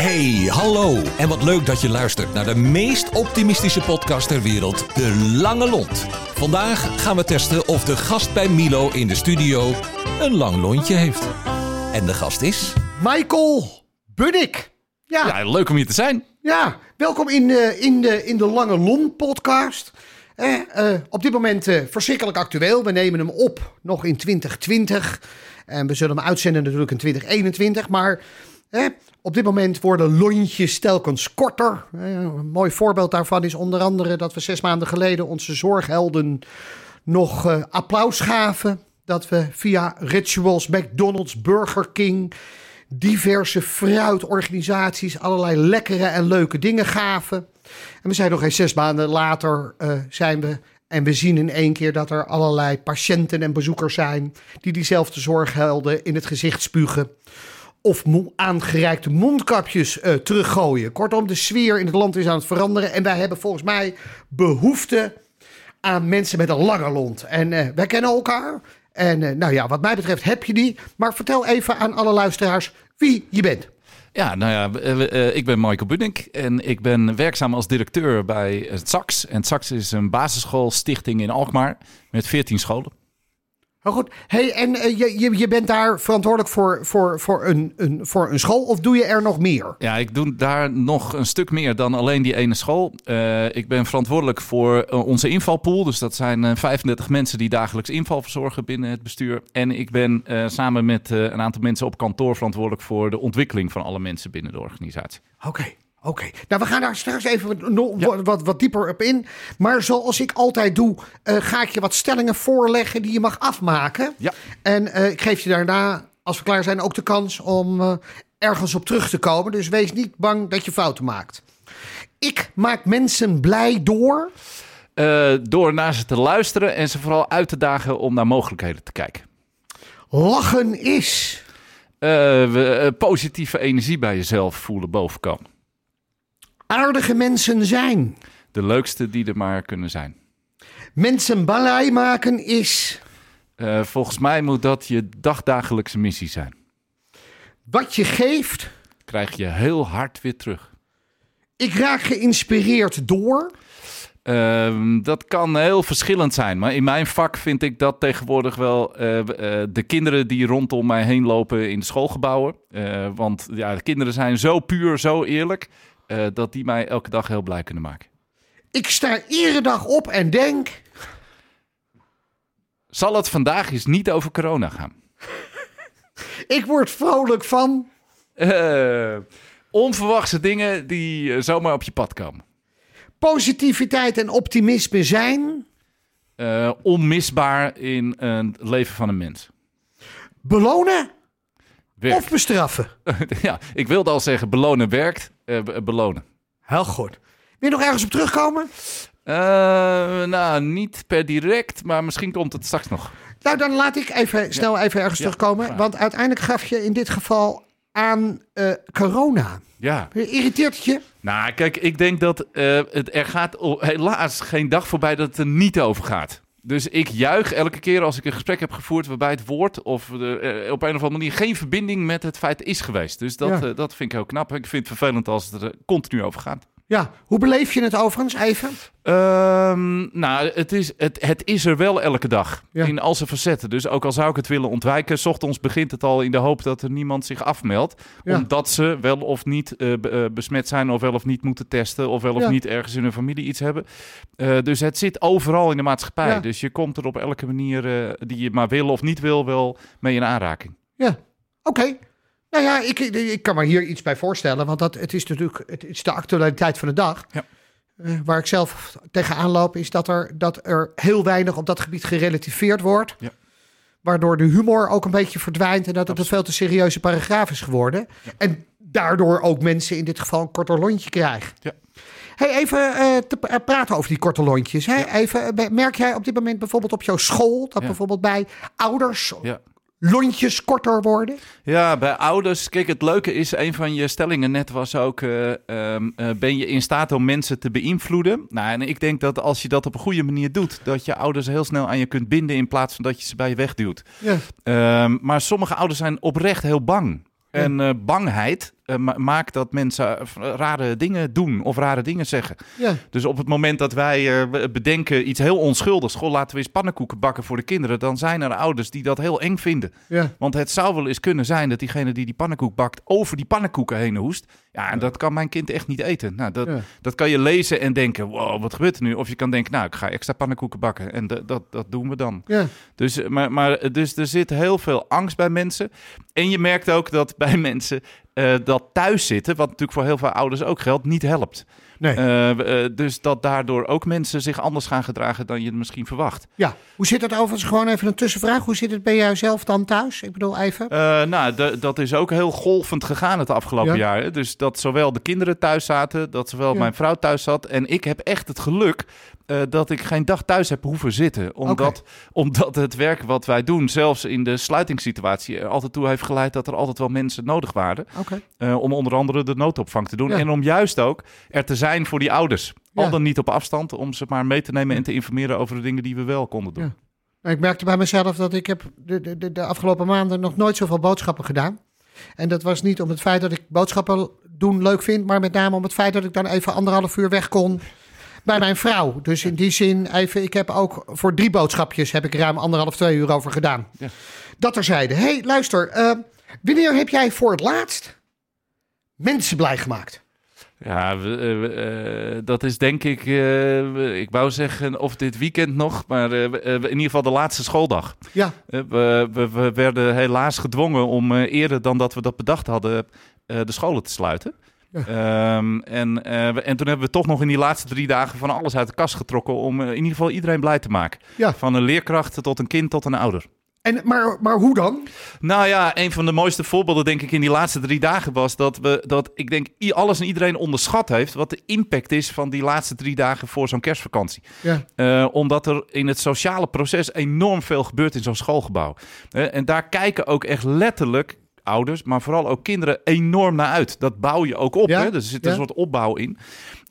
Hey, hallo. En wat leuk dat je luistert naar de meest optimistische podcast ter wereld, De Lange Lont. Vandaag gaan we testen of de gast bij Milo in de studio een lang lontje heeft. En de gast is... Michael Bunnik. Ja, ja. Ja, leuk om hier te zijn. welkom in de, in, de, in de Lange Lon podcast. Eh, eh, op dit moment eh, verschrikkelijk actueel. We nemen hem op nog in 2020. En we zullen hem uitzenden natuurlijk in 2021. Maar eh, op dit moment worden lontjes telkens korter. Een mooi voorbeeld daarvan is onder andere dat we zes maanden geleden onze zorghelden nog eh, applaus gaven. Dat we via Rituals, McDonald's, Burger King, diverse fruitorganisaties allerlei lekkere en leuke dingen gaven. En we zijn nog eens zes maanden later eh, zijn we en we zien in één keer dat er allerlei patiënten en bezoekers zijn die diezelfde zorghelden in het gezicht spugen of aangereikte mondkapjes eh, teruggooien. Kortom, de sfeer in het land is aan het veranderen. En wij hebben volgens mij behoefte aan mensen met een lange lont. En eh, wij kennen elkaar. En eh, nou ja, wat mij betreft heb je die. Maar vertel even aan alle luisteraars wie je bent. Ja, nou ja, ik ben Michael Bunnik en ik ben werkzaam als directeur bij het SAX. En het SAX is een basisschoolstichting in Alkmaar met 14 scholen. Heel goed. Hey, en eh, je, je, je bent daar verantwoordelijk voor, voor, voor, een, een, voor een school of doe je er nog meer? Ja, ik doe daar nog een stuk meer dan alleen die ene school. Eh, ik ben verantwoordelijk voor eh, onze invalpool. Dus dat zijn eh, 35 mensen die dagelijks inval verzorgen binnen het bestuur. En ik ben samen met een aantal mensen op kantoor verantwoordelijk voor de ontwikkeling van alle mensen binnen de organisatie. Oké, oké. Nou, we gaan daar straks even wat, wat, dieper op in. Maar zoals ik altijd doe, eh, ga ik je wat stellingen voorleggen die je mag afmaken. Ja. En eh, ik geef je daarna, als we klaar zijn, ook de kans om eh, ergens op terug te komen. Dus wees niet bang dat je fouten maakt. Ik maak mensen blij door. Door naar ze te luisteren en ze vooral uit te dagen om naar mogelijkheden te kijken. Lachen is. We, positieve energie bij jezelf voelen bovenkomen. Aardige mensen zijn. De leukste die er maar kunnen zijn. Mensen blij maken is. Eh, volgens mij moet dat je dagdagelijkse missie zijn. Wat je geeft. Krijg je heel hard weer terug. Ik raak geïnspireerd door. Ehm, dat kan heel verschillend zijn. Maar in mijn vak vind ik dat tegenwoordig wel eh, eh, de kinderen die rondom mij heen lopen in de schoolgebouwen. Want ja, de kinderen zijn zo puur, zo eerlijk. Eh, dat die mij elke dag heel blij kunnen maken. Ik sta iedere dag op en denk. Zal het vandaag eens niet over corona gaan? Ik word vrolijk van. Eh, onverwachte dingen die eh, zomaar op je pad komen. Positiviteit en optimisme zijn. Onmisbaar in het leven van een mens. Belonen Werkt. of bestraffen. ja, ik wilde al zeggen, belonen werkt. Eh, be- belonen. Heel goed. Wil je nog ergens op terugkomen? Eh, nou, niet per direct, maar misschien komt het straks nog. Nou, dan laat ik even snel even ergens Ja, terugkomen. graag. Want uiteindelijk gaf je in dit geval aan eh, corona. Ja. Irriteert het je? Nou, kijk, ik denk dat eh, het, er gaat helaas geen dag voorbij dat het er niet over gaat. Dus ik juich elke keer als ik een gesprek heb gevoerd waarbij het woord of er, eh, op een of andere manier geen verbinding met het feit is geweest. Dus dat, Ja. eh, dat vind ik heel knap. Ik vind het vervelend als het er continu over gaat. Ja. Hoe beleef je het overigens even? Ehm, nou, het is, het, het is er wel elke dag. Ja. In al zijn facetten. Dus ook al zou ik het willen ontwijken, 's ochtends begint het al in de hoop dat er niemand zich afmeldt. Ja. Omdat ze wel of niet eh, eh, besmet zijn, of wel of niet moeten testen, of wel of Ja. niet ergens in hun familie iets hebben. Eh, dus het zit overal in de maatschappij. Dus je komt er op elke manier die je maar wil of niet wil, wel mee in aanraking. Ja. Oké. Nou ja, ik, ik kan me hier iets bij voorstellen. Want dat, het is natuurlijk het is de actualiteit van de dag. Ja. Eh, waar ik zelf tegenaan loop, is dat er, dat er heel weinig op dat gebied gerelativeerd wordt. Ja. Waardoor de humor ook een beetje verdwijnt en dat het een veel te serieuze paragraaf is geworden. En daardoor ook mensen in dit geval een korter lontje krijgen. Ja. Hey, even te eh, praten over die korte lontjes. Hè? Even, merk jij op dit moment bijvoorbeeld op jouw school dat Ja. bijvoorbeeld bij ouders Ja. Lontjes korter worden? Ja, bij ouders. Kijk, het leuke is, een van je stellingen net was ook: eh, ehm, eh, ben je in staat om mensen te beïnvloeden? Nou, en ik denk dat als je dat op een goede manier doet, dat je ouders heel snel aan je kunt binden in plaats van dat je ze bij je wegduwt. Ja. Ehm, maar sommige ouders zijn oprecht heel bang. En eh, bangheid maakt dat mensen eh, rare dingen doen of rare dingen zeggen. Ja. Dus op het moment dat wij eh, bedenken iets heel onschuldigs, goh, laten we eens pannenkoeken bakken voor de kinderen, dan zijn er ouders die dat heel eng vinden. Ja. Want het zou wel eens kunnen zijn dat diegene die die pannenkoek bakt over die pannenkoeken heen hoest. Ja, en dat kan mijn kind echt niet eten. Nou, dat, dat kan je lezen en denken, wow, wat gebeurt er nu? Of je kan denken, nou, ik ga extra pannenkoeken bakken. En dat, dat, dat doen we dan. Ja. Dus, eh, maar, maar eh, dus er zit heel veel angst bij mensen. En je merkt ook dat bij mensen eh, dat thuiszitten, wat natuurlijk voor heel veel ouders ook geldt, niet helpt. Nee. Eh, eh, dus dat daardoor ook mensen zich anders gaan gedragen dan je misschien verwacht. ja. Hoe zit het overigens? Gewoon even een tussenvraag. Hoe zit het bij jou zelf dan thuis? Ik bedoel even. Nou, de- dat is ook heel golvend gegaan het afgelopen Ja. jaar. hè. Dus dat zowel de kinderen thuis zaten, dat zowel Ja. mijn vrouw thuis zat. En ik heb echt het geluk eh, dat ik geen dag thuis heb hoeven zitten. Omdat, omdat het werk wat wij doen, zelfs in de sluitingssituatie, er altijd toe heeft geleid dat er altijd wel mensen nodig waren. Eh, om onder andere de noodopvang te doen. Ja. En om juist ook er te zijn voor die ouders. Ja. Al dan niet op afstand, om ze maar mee te nemen en te informeren over de dingen die we wel konden doen. Ja. Nou, Ik merkte bij mezelf dat ik heb de, de, de, de afgelopen maanden nog nooit zoveel boodschappen gedaan. En dat was niet om het feit dat ik boodschappen doen leuk vind, maar met name om het feit dat ik dan even anderhalf uur weg kon bij mijn vrouw. Dus in die zin, even, ik heb ook voor drie boodschapjes heb ik ruim anderhalf, twee uur over gedaan. Ja. Dat terzijde. hey, luister, eh, wanneer heb jij voor het laatst mensen blij gemaakt? Ja, we- eh, we- eh, dat is denk ik, ik wou zeggen of dit weekend nog, maar in ieder geval de laatste schooldag. Ja, we, we, we werden helaas gedwongen om eerder dan dat we dat bedacht hadden, de scholen te sluiten. Ja. Ehm, en, eh, en toen hebben we toch nog in die laatste drie dagen van alles uit de kast getrokken om eh, in ieder geval iedereen blij te maken. Ja. Van een leerkracht tot een kind tot een ouder. en, maar, maar hoe dan? Nou ja, een van de mooiste voorbeelden denk ik in die laatste drie dagen was dat we dat ik denk alles en iedereen onderschat heeft wat de impact is van die laatste drie dagen voor zo'n kerstvakantie. Ja, Eh, omdat er in het sociale proces enorm veel gebeurt in zo'n schoolgebouw. En daar kijken ook echt letterlijk ouders, maar vooral ook kinderen enorm naar uit. Dat bouw je ook op. Ja, Hè? Er zit ja. een soort opbouw in.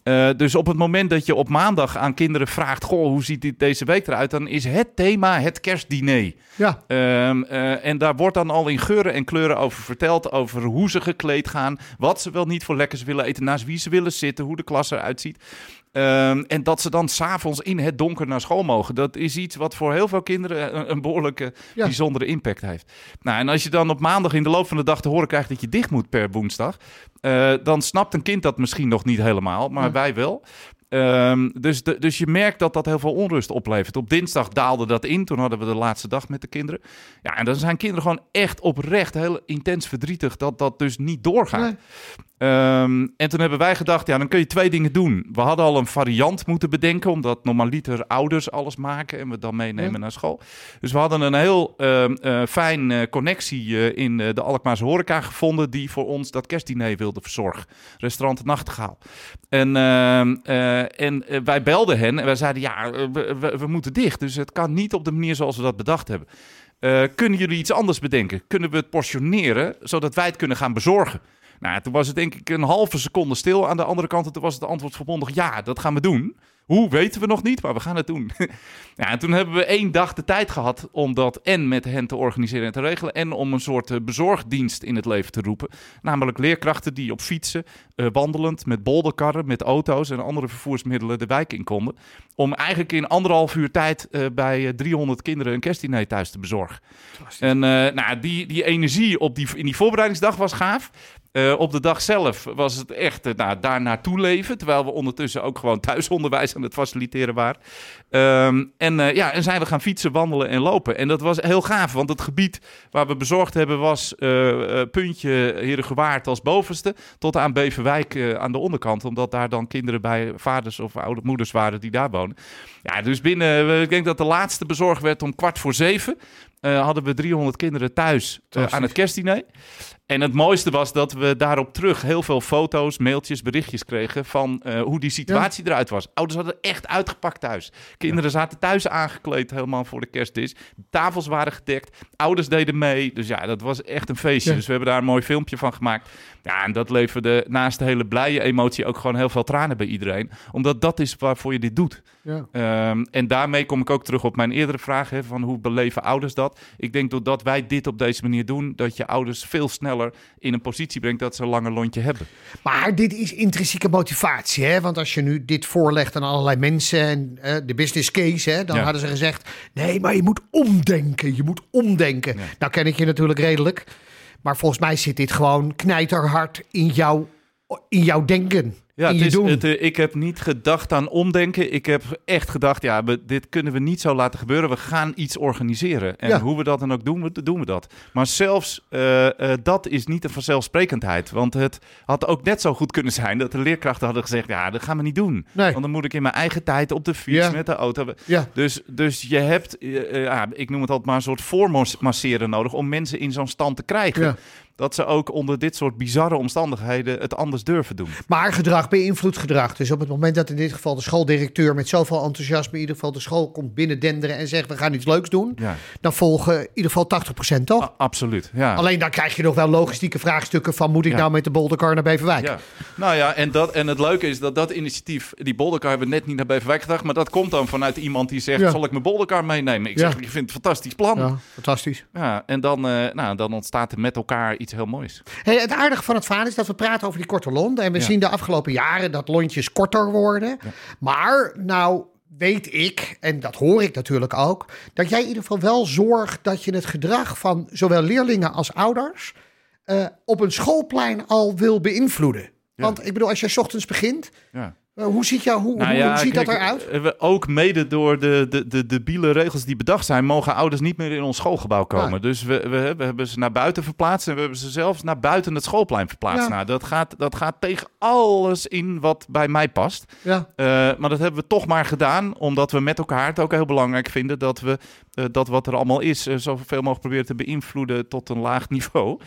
Eh, dus op het moment dat je op maandag aan kinderen vraagt: Goh, hoe ziet dit deze week eruit? Dan is het thema het kerstdiner. ja, Ehm, eh, en daar wordt dan al in geuren en kleuren over verteld. Over hoe ze gekleed gaan. Wat ze wel niet voor lekkers willen eten. Naast wie ze willen zitten. Hoe de klas eruit ziet. Ehm, en dat ze dan s'avonds in het donker naar school mogen. Dat is iets wat voor heel veel kinderen een, een behoorlijke Ja. bijzondere impact heeft. Nou, en als je dan op maandag in de loop van de dag te horen krijgt dat je dicht moet per woensdag. eh, dan snapt een kind dat misschien nog niet helemaal. Maar Ja. wij wel. Ehm, dus, de, dus je merkt dat dat heel veel onrust oplevert. Op dinsdag daalde dat in. Toen hadden we de laatste dag met de kinderen. Ja, en dan zijn kinderen gewoon echt oprecht heel intens verdrietig dat dat dus niet doorgaat. Nee. Ehm, en toen hebben wij gedacht, ja, dan kun je twee dingen doen. We hadden al een variant moeten bedenken, omdat normaliter ouders alles maken en we dan meenemen Ja. naar school. Dus we hadden een heel eh, fijn eh, connectie eh, in de Alkmaarse horeca gevonden, die voor ons dat kerstdiner wilde verzorgen. Restaurant Nachtgaal. En, ehm, eh, en wij belden hen en wij zeiden, ja, we, we, we moeten dicht. Dus het kan niet op de manier zoals we dat bedacht hebben. Kunnen jullie iets anders bedenken? Kunnen we het portioneren, zodat wij het kunnen gaan bezorgen? Nou, toen was het denk ik een halve seconde stil aan de andere kant. En toen was het antwoord verbondig, ja, dat gaan we doen. Hoe, weten we nog niet, maar we gaan het doen. ja, en toen hebben we één dag de tijd gehad om dat en met hen te organiseren en te regelen... en om een soort eh, bezorgdienst in het leven te roepen. Namelijk leerkrachten die op fietsen, eh, wandelend, met bolderkarren, met auto's... en andere vervoersmiddelen de wijk in konden. Om eigenlijk in anderhalf uur tijd eh, bij eh, 300 kinderen een kerstdiner thuis te bezorgen. En nou, die, die energie op die, in die voorbereidingsdag was gaaf. Eh, op de dag zelf was het echt uh, nou, daar naartoe leven. Terwijl we ondertussen ook gewoon thuisonderwijs aan het faciliteren waren. Um, en, uh, ja, en zijn we gaan fietsen, wandelen en lopen. En dat was heel gaaf, want het gebied waar we bezorgd hebben was puntje Herengewaard als bovenste. Tot aan Beverwijk aan de onderkant. Omdat daar dan kinderen bij vaders of oude moeders waren die daar wonen. Ja, dus binnen, ik denk dat de laatste bezorgd werd om kwart voor zeven. Uh, hadden we 300 kinderen thuis uh, aan het kerstdiner. En het mooiste was dat we daarop terug heel veel foto's, mailtjes, berichtjes kregen van uh, hoe die situatie ja. eruit was. Ouders hadden echt uitgepakt thuis. Kinderen ja. zaten thuis aangekleed helemaal voor de kerstdis. Tafels waren gedekt. Ouders deden mee. Dus ja, dat was echt een feestje. Ja. Dus we hebben daar een mooi filmpje van gemaakt. Ja, en dat leverde naast de hele blije emotie ook gewoon heel veel tranen bij iedereen. Omdat dat is waarvoor je dit doet. Ja. Um, en daarmee kom ik ook terug op mijn eerdere vraag: hè, van hoe beleven ouders dat. Ik denk doordat wij dit op deze manier doen, dat je ouders veel sneller in een positie brengt dat ze een langer lontje hebben. Maar dit is intrinsieke motivatie, hè? Want als je nu dit voorlegt aan allerlei mensen en de business case, hè, dan Ja. hadden ze gezegd: nee, maar je moet omdenken. Je moet omdenken. Ja. Nou ken ik je natuurlijk redelijk, maar volgens mij zit dit gewoon knijterhard in jouw, in jouw denken. Ja, het is, doen. het, eh, ik heb niet gedacht aan omdenken. Ik heb echt gedacht, ja, we, dit kunnen we niet zo laten gebeuren. We gaan iets organiseren. En Ja. hoe we dat dan ook doen, we- doen we dat. Maar zelfs eh, eh, dat is niet een vanzelfsprekendheid. Want het had ook net zo goed kunnen zijn dat de leerkrachten hadden gezegd... ja, dat gaan we niet doen. Nee. Want dan moet ik in mijn eigen tijd op de fiets Ja. met de auto... Ja. Dus, dus je hebt, ja, ik noem het altijd maar een soort voormasseren nodig... om mensen in zo'n stand te krijgen. Dat ze ook onder dit soort bizarre omstandigheden het anders durven doen. Maar gedrag beïnvloedt gedrag. Dus op het moment dat in dit geval de schooldirecteur met zoveel enthousiasme in ieder geval de school komt binnendenderen en zegt we gaan iets leuks doen, Ja. dan volgen in ieder geval 80% toch? A- absoluut, ja. Alleen dan krijg je nog wel logistieke vraagstukken van moet ik Ja. nou met de bolderkar naar Beverwijk? Ja. Nou ja, en, dat, en het leuke is dat dat initiatief, die bolderkar hebben we net niet naar Beverwijk gedacht, maar dat komt dan vanuit iemand die zegt, zal ik mijn bolderkar meenemen? Ik zeg, ik vind het een fantastisch plan. Ja. Ja, fantastisch. en dan, eh, nou, dan ontstaat er met elkaar iets heel moois. Hey, het aardige van het verhaal is dat we praten over die korte lont. En we Ja. zien de afgelopen jaren dat lontjes korter worden. Maar nou weet ik, en dat hoor ik natuurlijk ook, dat jij in ieder geval wel zorgt dat je het gedrag van zowel leerlingen als ouders eh, op een schoolplein al wil beïnvloeden. Want ik bedoel, als je 's ochtends begint, Ja. Eh, hoe ziet, jou, hoe, Nou hoe, ja, hoe ziet dat eruit? eh, we- Ook mede door de, de, de debiele regels die bedacht zijn, mogen ouders niet meer in ons schoolgebouw komen. Ja. Dus we, we, we hebben ze naar buiten verplaatst en we hebben ze zelfs naar buiten het schoolplein verplaatst. Ja. Nou, dat gaat, dat gaat tegen alles in wat bij mij past. Ja. Eh, maar dat hebben we toch maar gedaan, omdat we met elkaar het ook heel belangrijk vinden dat we dat wat er allemaal is, zoveel mogelijk proberen te beïnvloeden tot een laag niveau.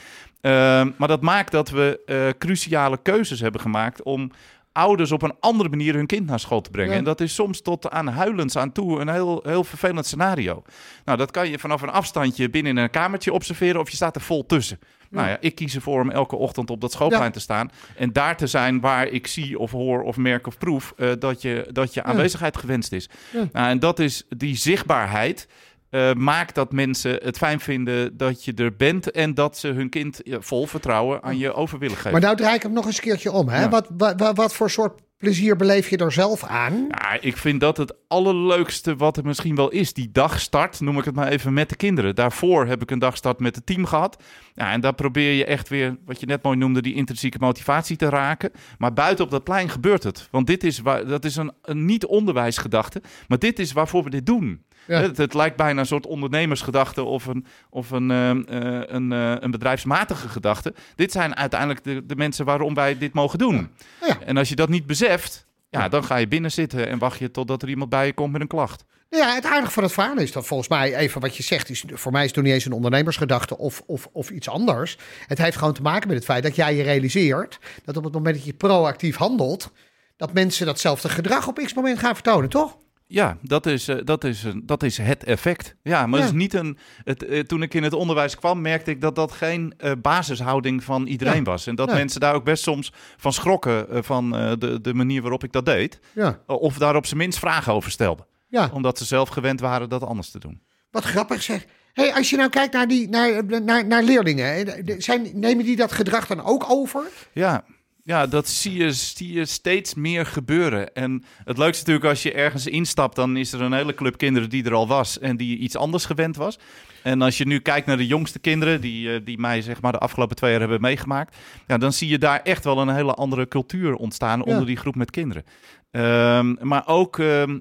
Maar dat maakt dat we cruciale keuzes hebben gemaakt om ouders op een andere manier hun kind naar school te brengen. Ja. En dat is soms tot aan huilens aan toe een heel, heel vervelend scenario. Nou, dat kan je vanaf een afstandje binnen een kamertje observeren of je staat er vol tussen. Nou ja, ik kies ervoor om elke ochtend op dat schoolplein Ja. te staan. En daar te zijn waar ik zie of hoor of merk of proef eh, dat, je, dat je aanwezigheid gewenst is. Nou, en dat is die zichtbaarheid. Eh, maakt dat mensen het fijn vinden dat je er bent en dat ze hun kind vol vertrouwen aan je over willen geven. Maar nou draai ik hem nog eens een keertje om. Hè? Ja. Wat, wat, wat, wat voor soort plezier beleef je er zelf aan? Ja, ik vind dat het allerleukste wat er misschien wel is. Die dagstart, noem ik het maar even, met de kinderen. Daarvoor heb ik een dagstart met het team gehad. Ja, en daar probeer je echt weer, wat je net mooi noemde, die intrinsieke motivatie te raken. Maar buiten op dat plein gebeurt het. Want dit is, waar, dat is een, een niet-onderwijsgedachte. Maar dit is waarvoor we dit doen. Ja. Het, het lijkt bijna een soort ondernemersgedachte of een, of een, eh, eh, een, eh, een bedrijfsmatige gedachte. Dit zijn uiteindelijk de, de mensen waarom wij dit mogen doen. Ja. En als je dat niet beseft, ja, dan ga je binnen zitten en wacht je totdat er iemand bij je komt met een klacht. Ja, het aardige van het verhaal is dat volgens mij, even wat je zegt, is, voor mij is het nog niet eens een ondernemersgedachte of, of, of iets anders. Het heeft gewoon te maken met het feit dat jij je realiseert dat op het moment dat je proactief handelt, dat mensen datzelfde gedrag op x moment gaan vertonen, toch? Ja, dat is, eh, dat is, dat is het effect. Ja, maar Ja. Het is niet een, het, eh, toen ik in het onderwijs kwam, merkte ik dat dat geen eh, basishouding van iedereen Ja. was. En dat mensen daar ook best soms van schrokken van de, de manier waarop ik dat deed. Ja, Of daar op zijn minst vragen over stelden. ja. Omdat ze zelf gewend waren dat anders te doen. wat grappig zeg. Hey, als je nou kijkt naar, die, naar, naar, naar leerlingen, zijn, nemen die dat gedrag dan ook over? Ja, ja dat zie je, zie je steeds meer gebeuren. En het leukste natuurlijk als je ergens instapt, dan is er een hele club kinderen die er al was en die iets anders gewend was. En als je nu kijkt naar de jongste kinderen, die, eh, die mij zeg maar de afgelopen twee jaar hebben meegemaakt, ja, dan zie je daar echt wel een hele andere cultuur ontstaan onder die groep met kinderen. Ehm, maar ook ehm,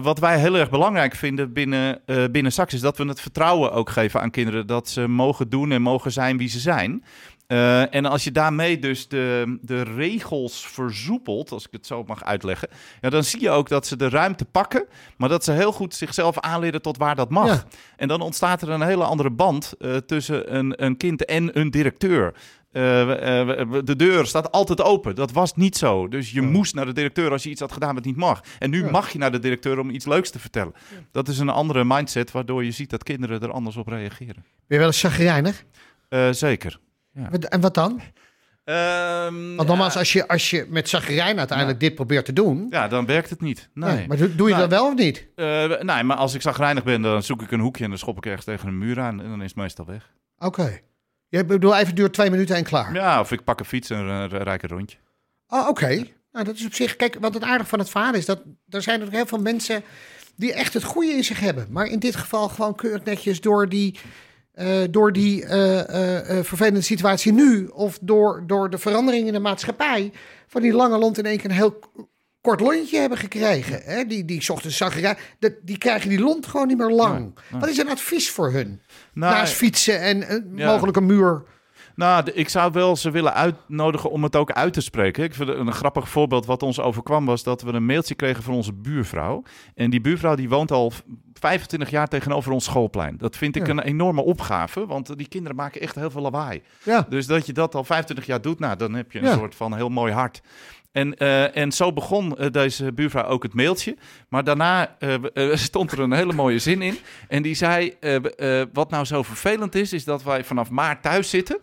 wat wij heel erg belangrijk vinden binnen, eh binnen Sax is dat we het vertrouwen ook geven aan kinderen dat ze mogen doen en mogen zijn wie ze zijn. Eh, en als je daarmee dus de, de regels versoepelt, als ik het zo mag uitleggen, ja, dan zie je ook dat ze de ruimte pakken, maar dat ze heel goed zichzelf aanleren tot waar dat mag. Ja. En dan ontstaat er een hele andere band eh, tussen een, een kind en een directeur. Eh, eh, de deur staat altijd open. Dat was niet zo. Dus je moest naar de directeur als je iets had gedaan wat niet mag. En nu Ja. mag je naar de directeur om iets leuks te vertellen. Dat is een andere mindset, waardoor je ziet dat kinderen er anders op reageren. Ben je wel eens chagrijnig? Eh, zeker. En wat dan? Ehm, Want nogmaals, als je, als je met zagrijn uiteindelijk dit probeert te doen... ja, dan werkt het niet. Nee. Nee, maar doe, doe je Nou, dat wel of niet? Nee, maar als ik zagrijnig ben, dan zoek ik een hoekje en dan schop ik ergens tegen een muur aan en dan is het meestal weg. Oké. Je bedoel, even duurt twee minuten en klaar. Ja, of ik pak een fiets en uh, rijd een rondje. Oh, oké. Nou, dat is op zich... Kijk, wat het aardige van het verhaal is... dat er zijn er heel veel mensen die echt het goede in zich hebben. Maar in dit geval gewoon keurig netjes door die... eh, door die eh, eh, vervelende situatie nu... of door, door de verandering in de maatschappij... van die lange lont in één keer een heel kort lontje hebben gekregen. Hè? Die, die ochtends zag die, die krijgen die lont gewoon niet meer lang. Nee, nee. Wat is een advies voor hun? Nou, Naast fietsen en Ja. een muur. Nou, ik zou wel ze willen uitnodigen om het ook uit te spreken. Ik vind een grappig voorbeeld wat ons overkwam was dat we een mailtje kregen van onze buurvrouw. En die buurvrouw die woont al v- 25 jaar tegenover ons schoolplein. Dat vind ik Ja. een enorme opgave, want die kinderen maken echt heel veel lawaai. Ja. Dus dat je dat al 25 jaar doet, nou, dan heb je een Ja. soort van heel mooi hart. En, eh, en zo begon eh, deze buurvrouw ook het mailtje. Maar daarna eh, stond er een hele mooie zin in. En die zei: Wat nou zo vervelend is, is dat wij vanaf maart thuis zitten.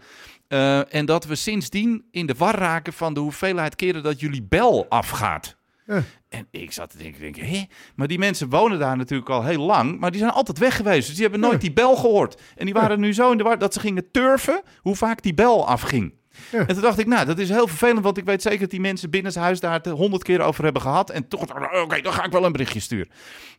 en dat we sindsdien in de war raken van de hoeveelheid keren dat jullie bel afgaat. Ja. En ik zat te denken, denk, hè? Maar die mensen wonen daar natuurlijk al heel lang, maar die zijn altijd weg geweest. Dus die hebben nooit Ja. die bel gehoord. En die waren nu zo in de war dat ze gingen turven hoe vaak die bel afging. Ja. En toen dacht ik, nou, dat is heel vervelend, want ik weet zeker dat die mensen binnen het huis daar het honderd keer over hebben gehad. En toch, oké, dan ga ik wel een berichtje sturen.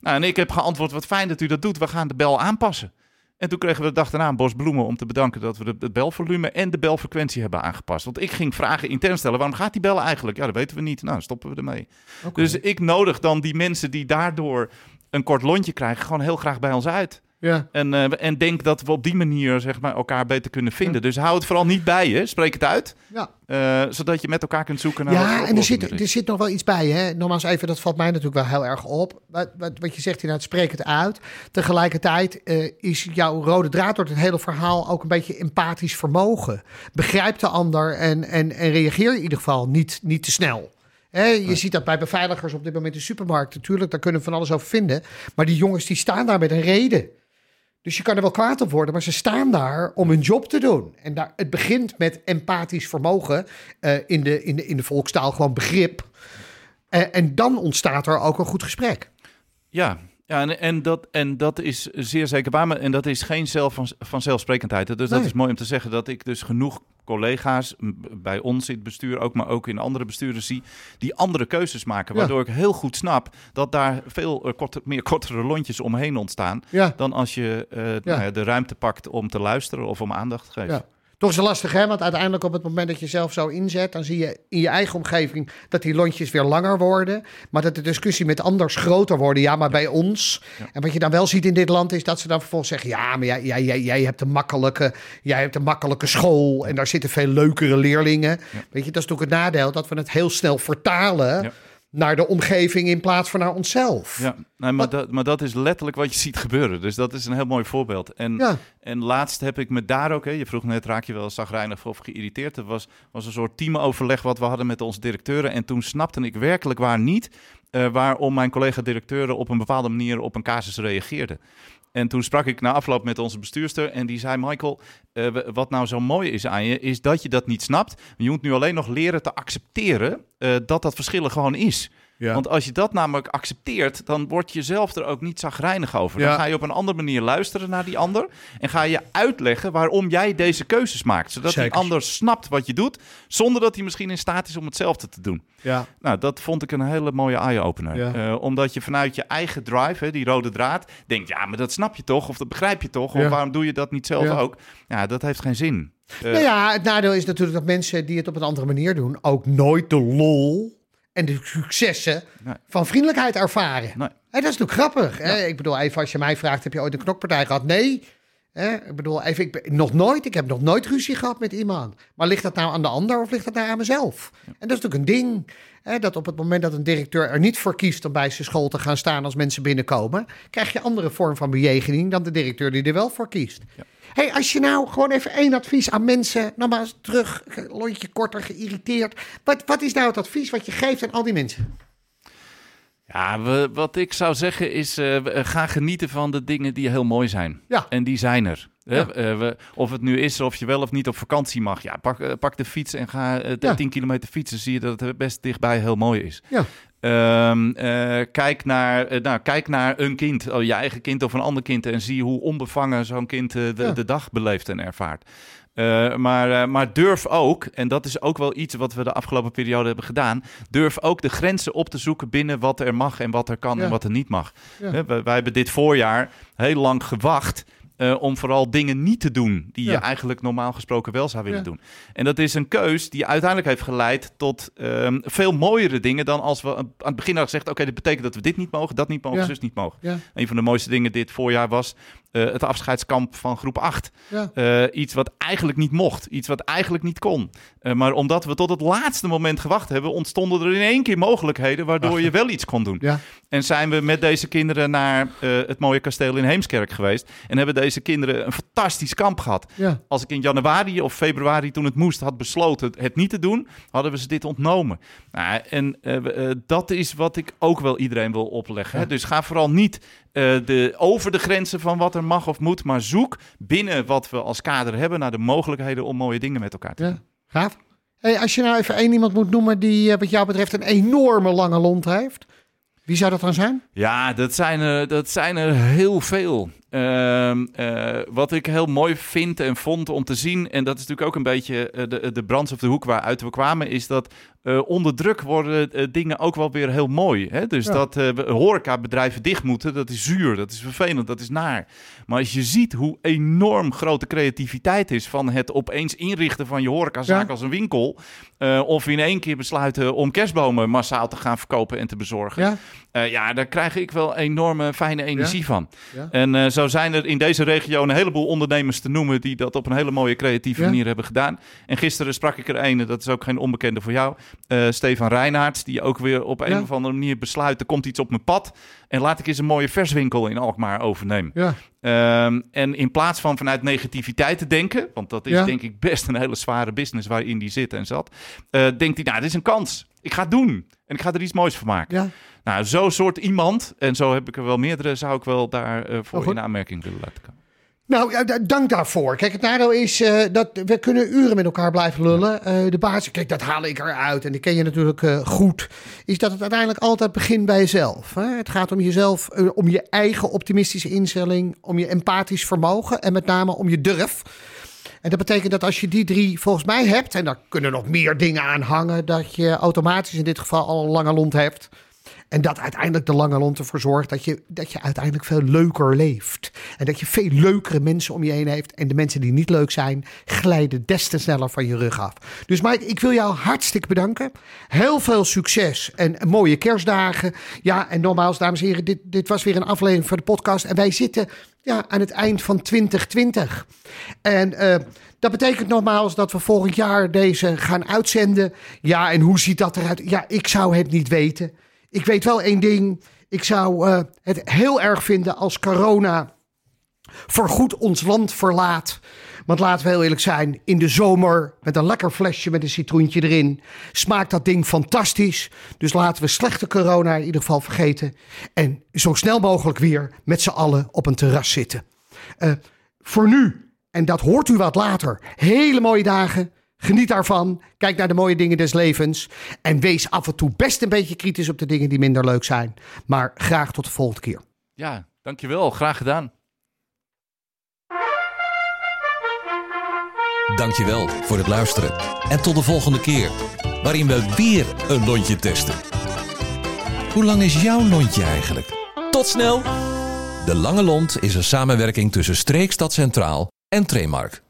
Nou, en ik heb geantwoord, wat fijn dat u dat doet, we gaan de bel aanpassen. En toen kregen we de dag daarna een bos bloemen om te bedanken dat we de, het belvolume en de belfrequentie hebben aangepast. Want ik ging vragen intern stellen, waarom gaat die bel eigenlijk? Ja, dat weten we niet. Nou, stoppen we ermee. Dus ik nodig dan die mensen die daardoor een kort lontje krijgen, gewoon heel graag bij ons uit. Ja. En, eh, en denk dat we op die manier zeg maar, elkaar beter kunnen vinden. Dus hou het vooral niet bij je, spreek het uit. ja. eh, zodat je met elkaar kunt zoeken naar Ja, en er zit, er zit nog wel iets bij. Hè? Nogmaals even, dat valt mij natuurlijk wel heel erg op. Wat, wat, wat je zegt inderdaad, spreek het uit. Tegelijkertijd eh, is jouw rode draad door het hele verhaal ook een beetje empathisch vermogen. Begrijp de ander en, en, en reageer in ieder geval niet, niet te snel. Je ziet dat bij beveiligers op dit moment in de supermarkt. Natuurlijk, daar kunnen we van alles over vinden. Maar die jongens die staan daar met een reden. Dus je kan er wel kwaad op worden, maar ze staan daar om hun job te doen. En daar, het begint met empathisch vermogen, eh, in, de, in, de, in de volkstaal gewoon begrip. Eh, en dan ontstaat er ook een goed gesprek. Ja, ja en, en, dat, en dat is zeer zeker waar. maar- En dat is geen zelf van, vanzelfsprekendheid. Dus dat is mooi om te zeggen dat ik dus genoeg collega's bij ons in het bestuur, ook maar ook in andere besturen zie, die andere keuzes maken. Ja. Waardoor ik heel goed snap dat daar veel korte, meer kortere lontjes omheen ontstaan. Ja. Dan als je eh, nou ja, de ruimte pakt om te luisteren of om aandacht te geven. Toch is het lastig, hè? Want uiteindelijk op het moment dat je zelf zo inzet, dan zie je in je eigen omgeving dat die lontjes weer langer worden. Maar dat de discussie met anders groter worden. Ja, maar bij ons. Ja. En wat je dan wel ziet in dit land is dat ze dan vervolgens zeggen: ja, maar jij, jij, jij, jij hebt een makkelijke, jij hebt een makkelijke school en daar zitten veel leukere leerlingen. Weet je, dat is natuurlijk het nadeel dat we het heel snel vertalen Ja. Naar de omgeving in plaats van naar onszelf. Ja, nee, maar, dat, maar dat is letterlijk wat je ziet gebeuren. Dus dat is een heel mooi voorbeeld. En, Ja. en laatst heb ik me daar ook... Hè, je vroeg net, raak je wel zagrijnig of geïrriteerd? Er was, was een soort teamoverleg wat we hadden met onze directeuren. En toen snapte ik werkelijk waar niet... eh, waarom mijn collega-directeuren op een bepaalde manier op een casus reageerden. En toen sprak ik na afloop met onze bestuurster en die zei: Michael, eh, wat nou zo mooi is aan je, is dat je dat niet snapt. Je moet nu alleen nog leren te accepteren eh, dat dat verschillen gewoon is. Ja. Want als je dat namelijk accepteert, dan word je zelf er ook niet zagrijnig over. Ja. Dan ga je op een andere manier luisteren naar die ander. En ga je uitleggen waarom jij deze keuzes maakt. Zodat Zeker. die ander snapt wat je doet, zonder dat hij misschien in staat is om hetzelfde te doen. ja. Nou, dat vond ik een hele mooie eye-opener. Ja. Eh, omdat je vanuit je eigen drive, hè, die rode draad, denkt... ja, maar dat snap je toch? Of dat begrijp je toch? Of waarom doe je dat niet zelf Ja. ook? Ja, dat heeft geen zin. Eh, Nou ja, het nadeel is natuurlijk dat mensen die het op een andere manier doen, ook nooit de lol en de successen Nee. van vriendelijkheid ervaren. Nee. Dat is natuurlijk grappig. Hè? Ik bedoel, even als je mij vraagt, heb je ooit een knokpartij gehad? Nee. Hè? Ik bedoel, even, ik ben, nog nooit. Ik heb nog nooit ruzie gehad met iemand. Maar ligt dat nou aan de ander of ligt dat nou aan mezelf? En dat is natuurlijk een ding. Hè? Dat op het moment dat een directeur er niet voor kiest om bij zijn school te gaan staan als mensen binnenkomen, krijg je andere vorm van bejegening dan de directeur die er wel voor kiest. Hey, als je nou gewoon even één advies aan mensen, nogmaals terug, lontje korter, geïrriteerd. Wat, wat is nou het advies wat je geeft aan al die mensen? Ja, we, wat ik zou zeggen is, uh, ga genieten van de dingen die heel mooi zijn. Ja. En die zijn er. Ja. we, of het nu is of je wel of niet op vakantie mag. Ja, pak, pak de fiets en ga uh, ja. 10 kilometer fietsen. Zie je dat het best dichtbij heel mooi is. Ja. Um, kijk, naar, nou, kijk naar een kind, oh, je eigen kind of een ander kind. En zie hoe onbevangen zo'n kind de, ja. de dag beleeft en ervaart. Maar, maar durf ook, en dat is ook wel iets wat we de afgelopen periode hebben gedaan, durf ook de grenzen op te zoeken binnen wat er mag en wat er kan Ja. en wat er niet mag. Ja. Wij, wij hebben dit voorjaar heel lang gewacht eh, om vooral dingen niet te doen die Ja. je eigenlijk normaal gesproken wel zou willen Ja. doen. En dat is een keus die uiteindelijk heeft geleid tot ehm, veel mooiere dingen dan als we aan het begin hadden gezegd, oké, dit betekent dat we dit niet mogen, dat niet mogen, Ja. zus niet mogen. Een van de mooiste dingen dit voorjaar was eh, het afscheidskamp van groep 8. Ja. Eh, iets wat eigenlijk niet mocht, iets wat eigenlijk niet kon. Eh, maar omdat we tot het laatste moment gewacht hebben, ontstonden er in één keer mogelijkheden waardoor je wel iets kon doen. Ja. En zijn we met deze kinderen naar het mooie kasteel in Heemskerk geweest. En hebben deze kinderen een fantastisch kamp gehad. Ja. Als ik in januari of februari, toen het moest, had besloten het niet te doen, hadden we ze dit ontnomen. Nou, en dat is wat ik ook wel iedereen wil opleggen. Hè? Dus ga vooral niet eh, de, over de grenzen van wat er mag of moet, maar zoek binnen wat we als kader hebben naar de mogelijkheden om mooie dingen met elkaar te doen. Ja. Gaaf. Hey, als je nou even één iemand moet noemen die eh, wat jou betreft een enorme lange lont heeft. Wie zou dat dan zijn? Ja, dat zijn er, dat zijn er heel veel. Ehm, eh, wat ik heel mooi vind en vond om te zien, en dat is natuurlijk ook een beetje eh, de, de brand of de hoek waaruit we kwamen, is dat eh, onder druk worden eh, dingen ook wel weer heel mooi. Hè? Dus Ja. dat eh, horecabedrijven dicht moeten, dat is zuur, dat is vervelend, dat is naar. Maar als je ziet hoe enorm grote creativiteit is van het opeens inrichten van je horecazaak Ja. als een winkel, eh, of in één keer besluiten om kerstbomen massaal te gaan verkopen en te bezorgen. Ja. Eh, ja, daar krijg ik wel enorme fijne energie van. Ja. En eh, zo zijn er in deze regio een heleboel ondernemers te noemen die dat op een hele mooie creatieve Ja. manier hebben gedaan. En gisteren sprak ik er een, dat is ook geen onbekende voor jou, eh, Stefan Reinaerts, die ook weer op een of andere manier besluit, er komt iets op mijn pad en laat ik eens een mooie verswinkel in Alkmaar overnemen. Ja. Ehm, en in plaats van vanuit negativiteit te denken, want dat is Ja. denk ik best een hele zware business waarin die zit en zat, denkt hij, nou, dit is een kans. Ik ga het doen en ik ga er iets moois van maken. Ja. Nou, zo'n soort iemand, en zo heb ik er wel meerdere, zou ik wel daarvoor voor Oh, in aanmerking willen laten komen. Nou, dank daarvoor. Kijk, het nadeel is eh, dat we kunnen uren met elkaar blijven lullen. Eh, de basis, kijk, dat haal ik eruit en die ken je natuurlijk eh, goed. Is dat het uiteindelijk altijd begint bij jezelf. Hè? Het gaat om jezelf, eh, om je eigen optimistische instelling, om je empathisch vermogen en met name om je durf. En dat betekent dat als je die drie volgens mij hebt, en daar kunnen nog meer dingen aan hangen, dat je automatisch in dit geval al een lange lont hebt. En dat uiteindelijk de lange lont ervoor zorgt dat je, dat je uiteindelijk veel leuker leeft. En dat je veel leukere mensen om je heen heeft. En de mensen die niet leuk zijn, glijden des te sneller van je rug af. Dus Mike, ik wil jou hartstikke bedanken. Heel veel succes en mooie kerstdagen. Ja, en nogmaals, dames en heren, dit, dit was weer een aflevering van de podcast. En wij zitten ja, aan het eind van 2020. En eh, dat betekent nogmaals dat we volgend jaar deze gaan uitzenden. Ja, en hoe ziet dat eruit? Ja, ik zou het niet weten. Ik weet wel één ding. Ik zou eh, het heel erg vinden als corona voorgoed ons land verlaat. Want laten we heel eerlijk zijn, in de zomer met een lekker flesje met een citroentje erin smaakt dat ding fantastisch. Dus laten we slechte corona in ieder geval vergeten en zo snel mogelijk weer met z'n allen op een terras zitten. Eh, voor nu, en dat hoort u wat later, hele mooie dagen. Geniet daarvan. Kijk naar de mooie dingen des levens. En wees af en toe best een beetje kritisch op de dingen die minder leuk zijn. Maar graag tot de volgende keer. Ja, dankjewel. Graag gedaan. Dankjewel voor het luisteren. En tot de volgende keer, waarin we weer een lontje testen. Hoe lang is jouw lontje eigenlijk? Tot snel! De Lange Lont is een samenwerking tussen Streekstad Centraal en Tremark.